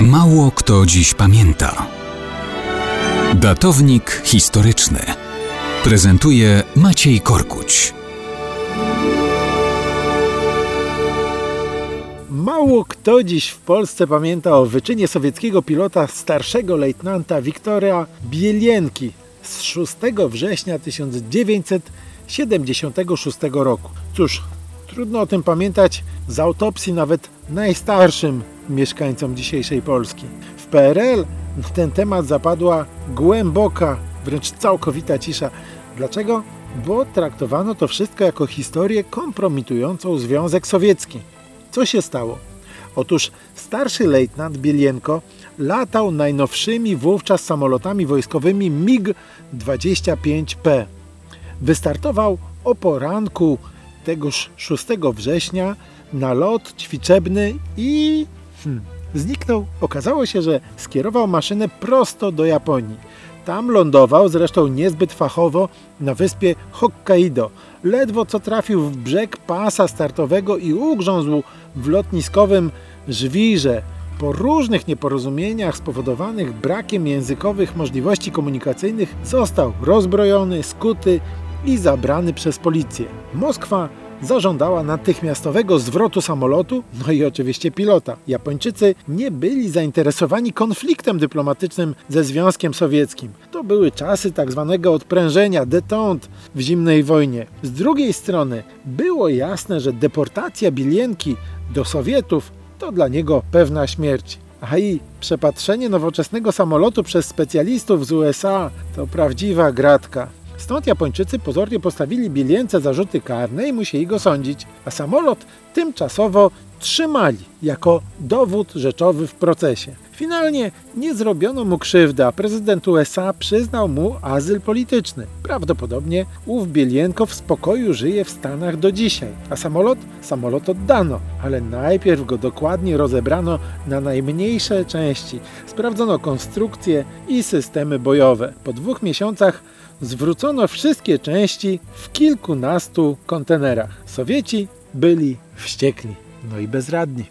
Mało kto dziś pamięta. Datownik historyczny prezentuje Maciej Korkuć. Mało kto dziś w Polsce pamięta o wyczynie sowieckiego pilota starszego lejtnanta Wiktora Bielienki z 6 września 1976 roku. Cóż, trudno o tym pamiętać z autopsji nawet najstarszym mieszkańcom dzisiejszej Polski. W PRL na ten temat zapadła głęboka, wręcz całkowita cisza. Dlaczego? Bo traktowano to wszystko jako historię kompromitującą Związek Sowiecki. Co się stało? Otóż starszy lejtnant Bielienko latał najnowszymi wówczas samolotami wojskowymi MiG-25P. Wystartował o poranku tegoż 6 września na lot ćwiczebny i hmm, zniknął. Okazało się, że skierował maszynę prosto do Japonii. Tam lądował, zresztą niezbyt fachowo, na wyspie Hokkaido. Ledwo co trafił w brzeg pasa startowego i ugrzązł w lotniskowym żwirze. Po różnych nieporozumieniach spowodowanych brakiem językowych możliwości komunikacyjnych został rozbrojony, skuty i zabrany przez policję. Moskwa zażądała natychmiastowego zwrotu samolotu, no i oczywiście pilota. Japończycy nie byli zainteresowani konfliktem dyplomatycznym ze Związkiem Sowieckim. To były czasy tak zwanego odprężenia, detente w zimnej wojnie. Z drugiej strony było jasne, że deportacja Bilienki do Sowietów to dla niego pewna śmierć. A i przepatrzenie nowoczesnego samolotu przez specjalistów z USA to prawdziwa gratka. Stąd Japończycy pozornie postawili Bielience zarzuty karne i musieli go sądzić, a samolot tymczasowo trzymali jako dowód rzeczowy w procesie. Finalnie nie zrobiono mu krzywdy, a prezydent USA przyznał mu azyl polityczny. Prawdopodobnie ów Bielienko w spokoju żyje w Stanach do dzisiaj, a samolot? Samolot oddano, ale najpierw go dokładnie rozebrano na najmniejsze części. Sprawdzono konstrukcje i systemy bojowe. Po dwóch miesiącach zwrócono wszystkie części w kilkunastu kontenerach. Sowieci byli wściekli, no i bezradni.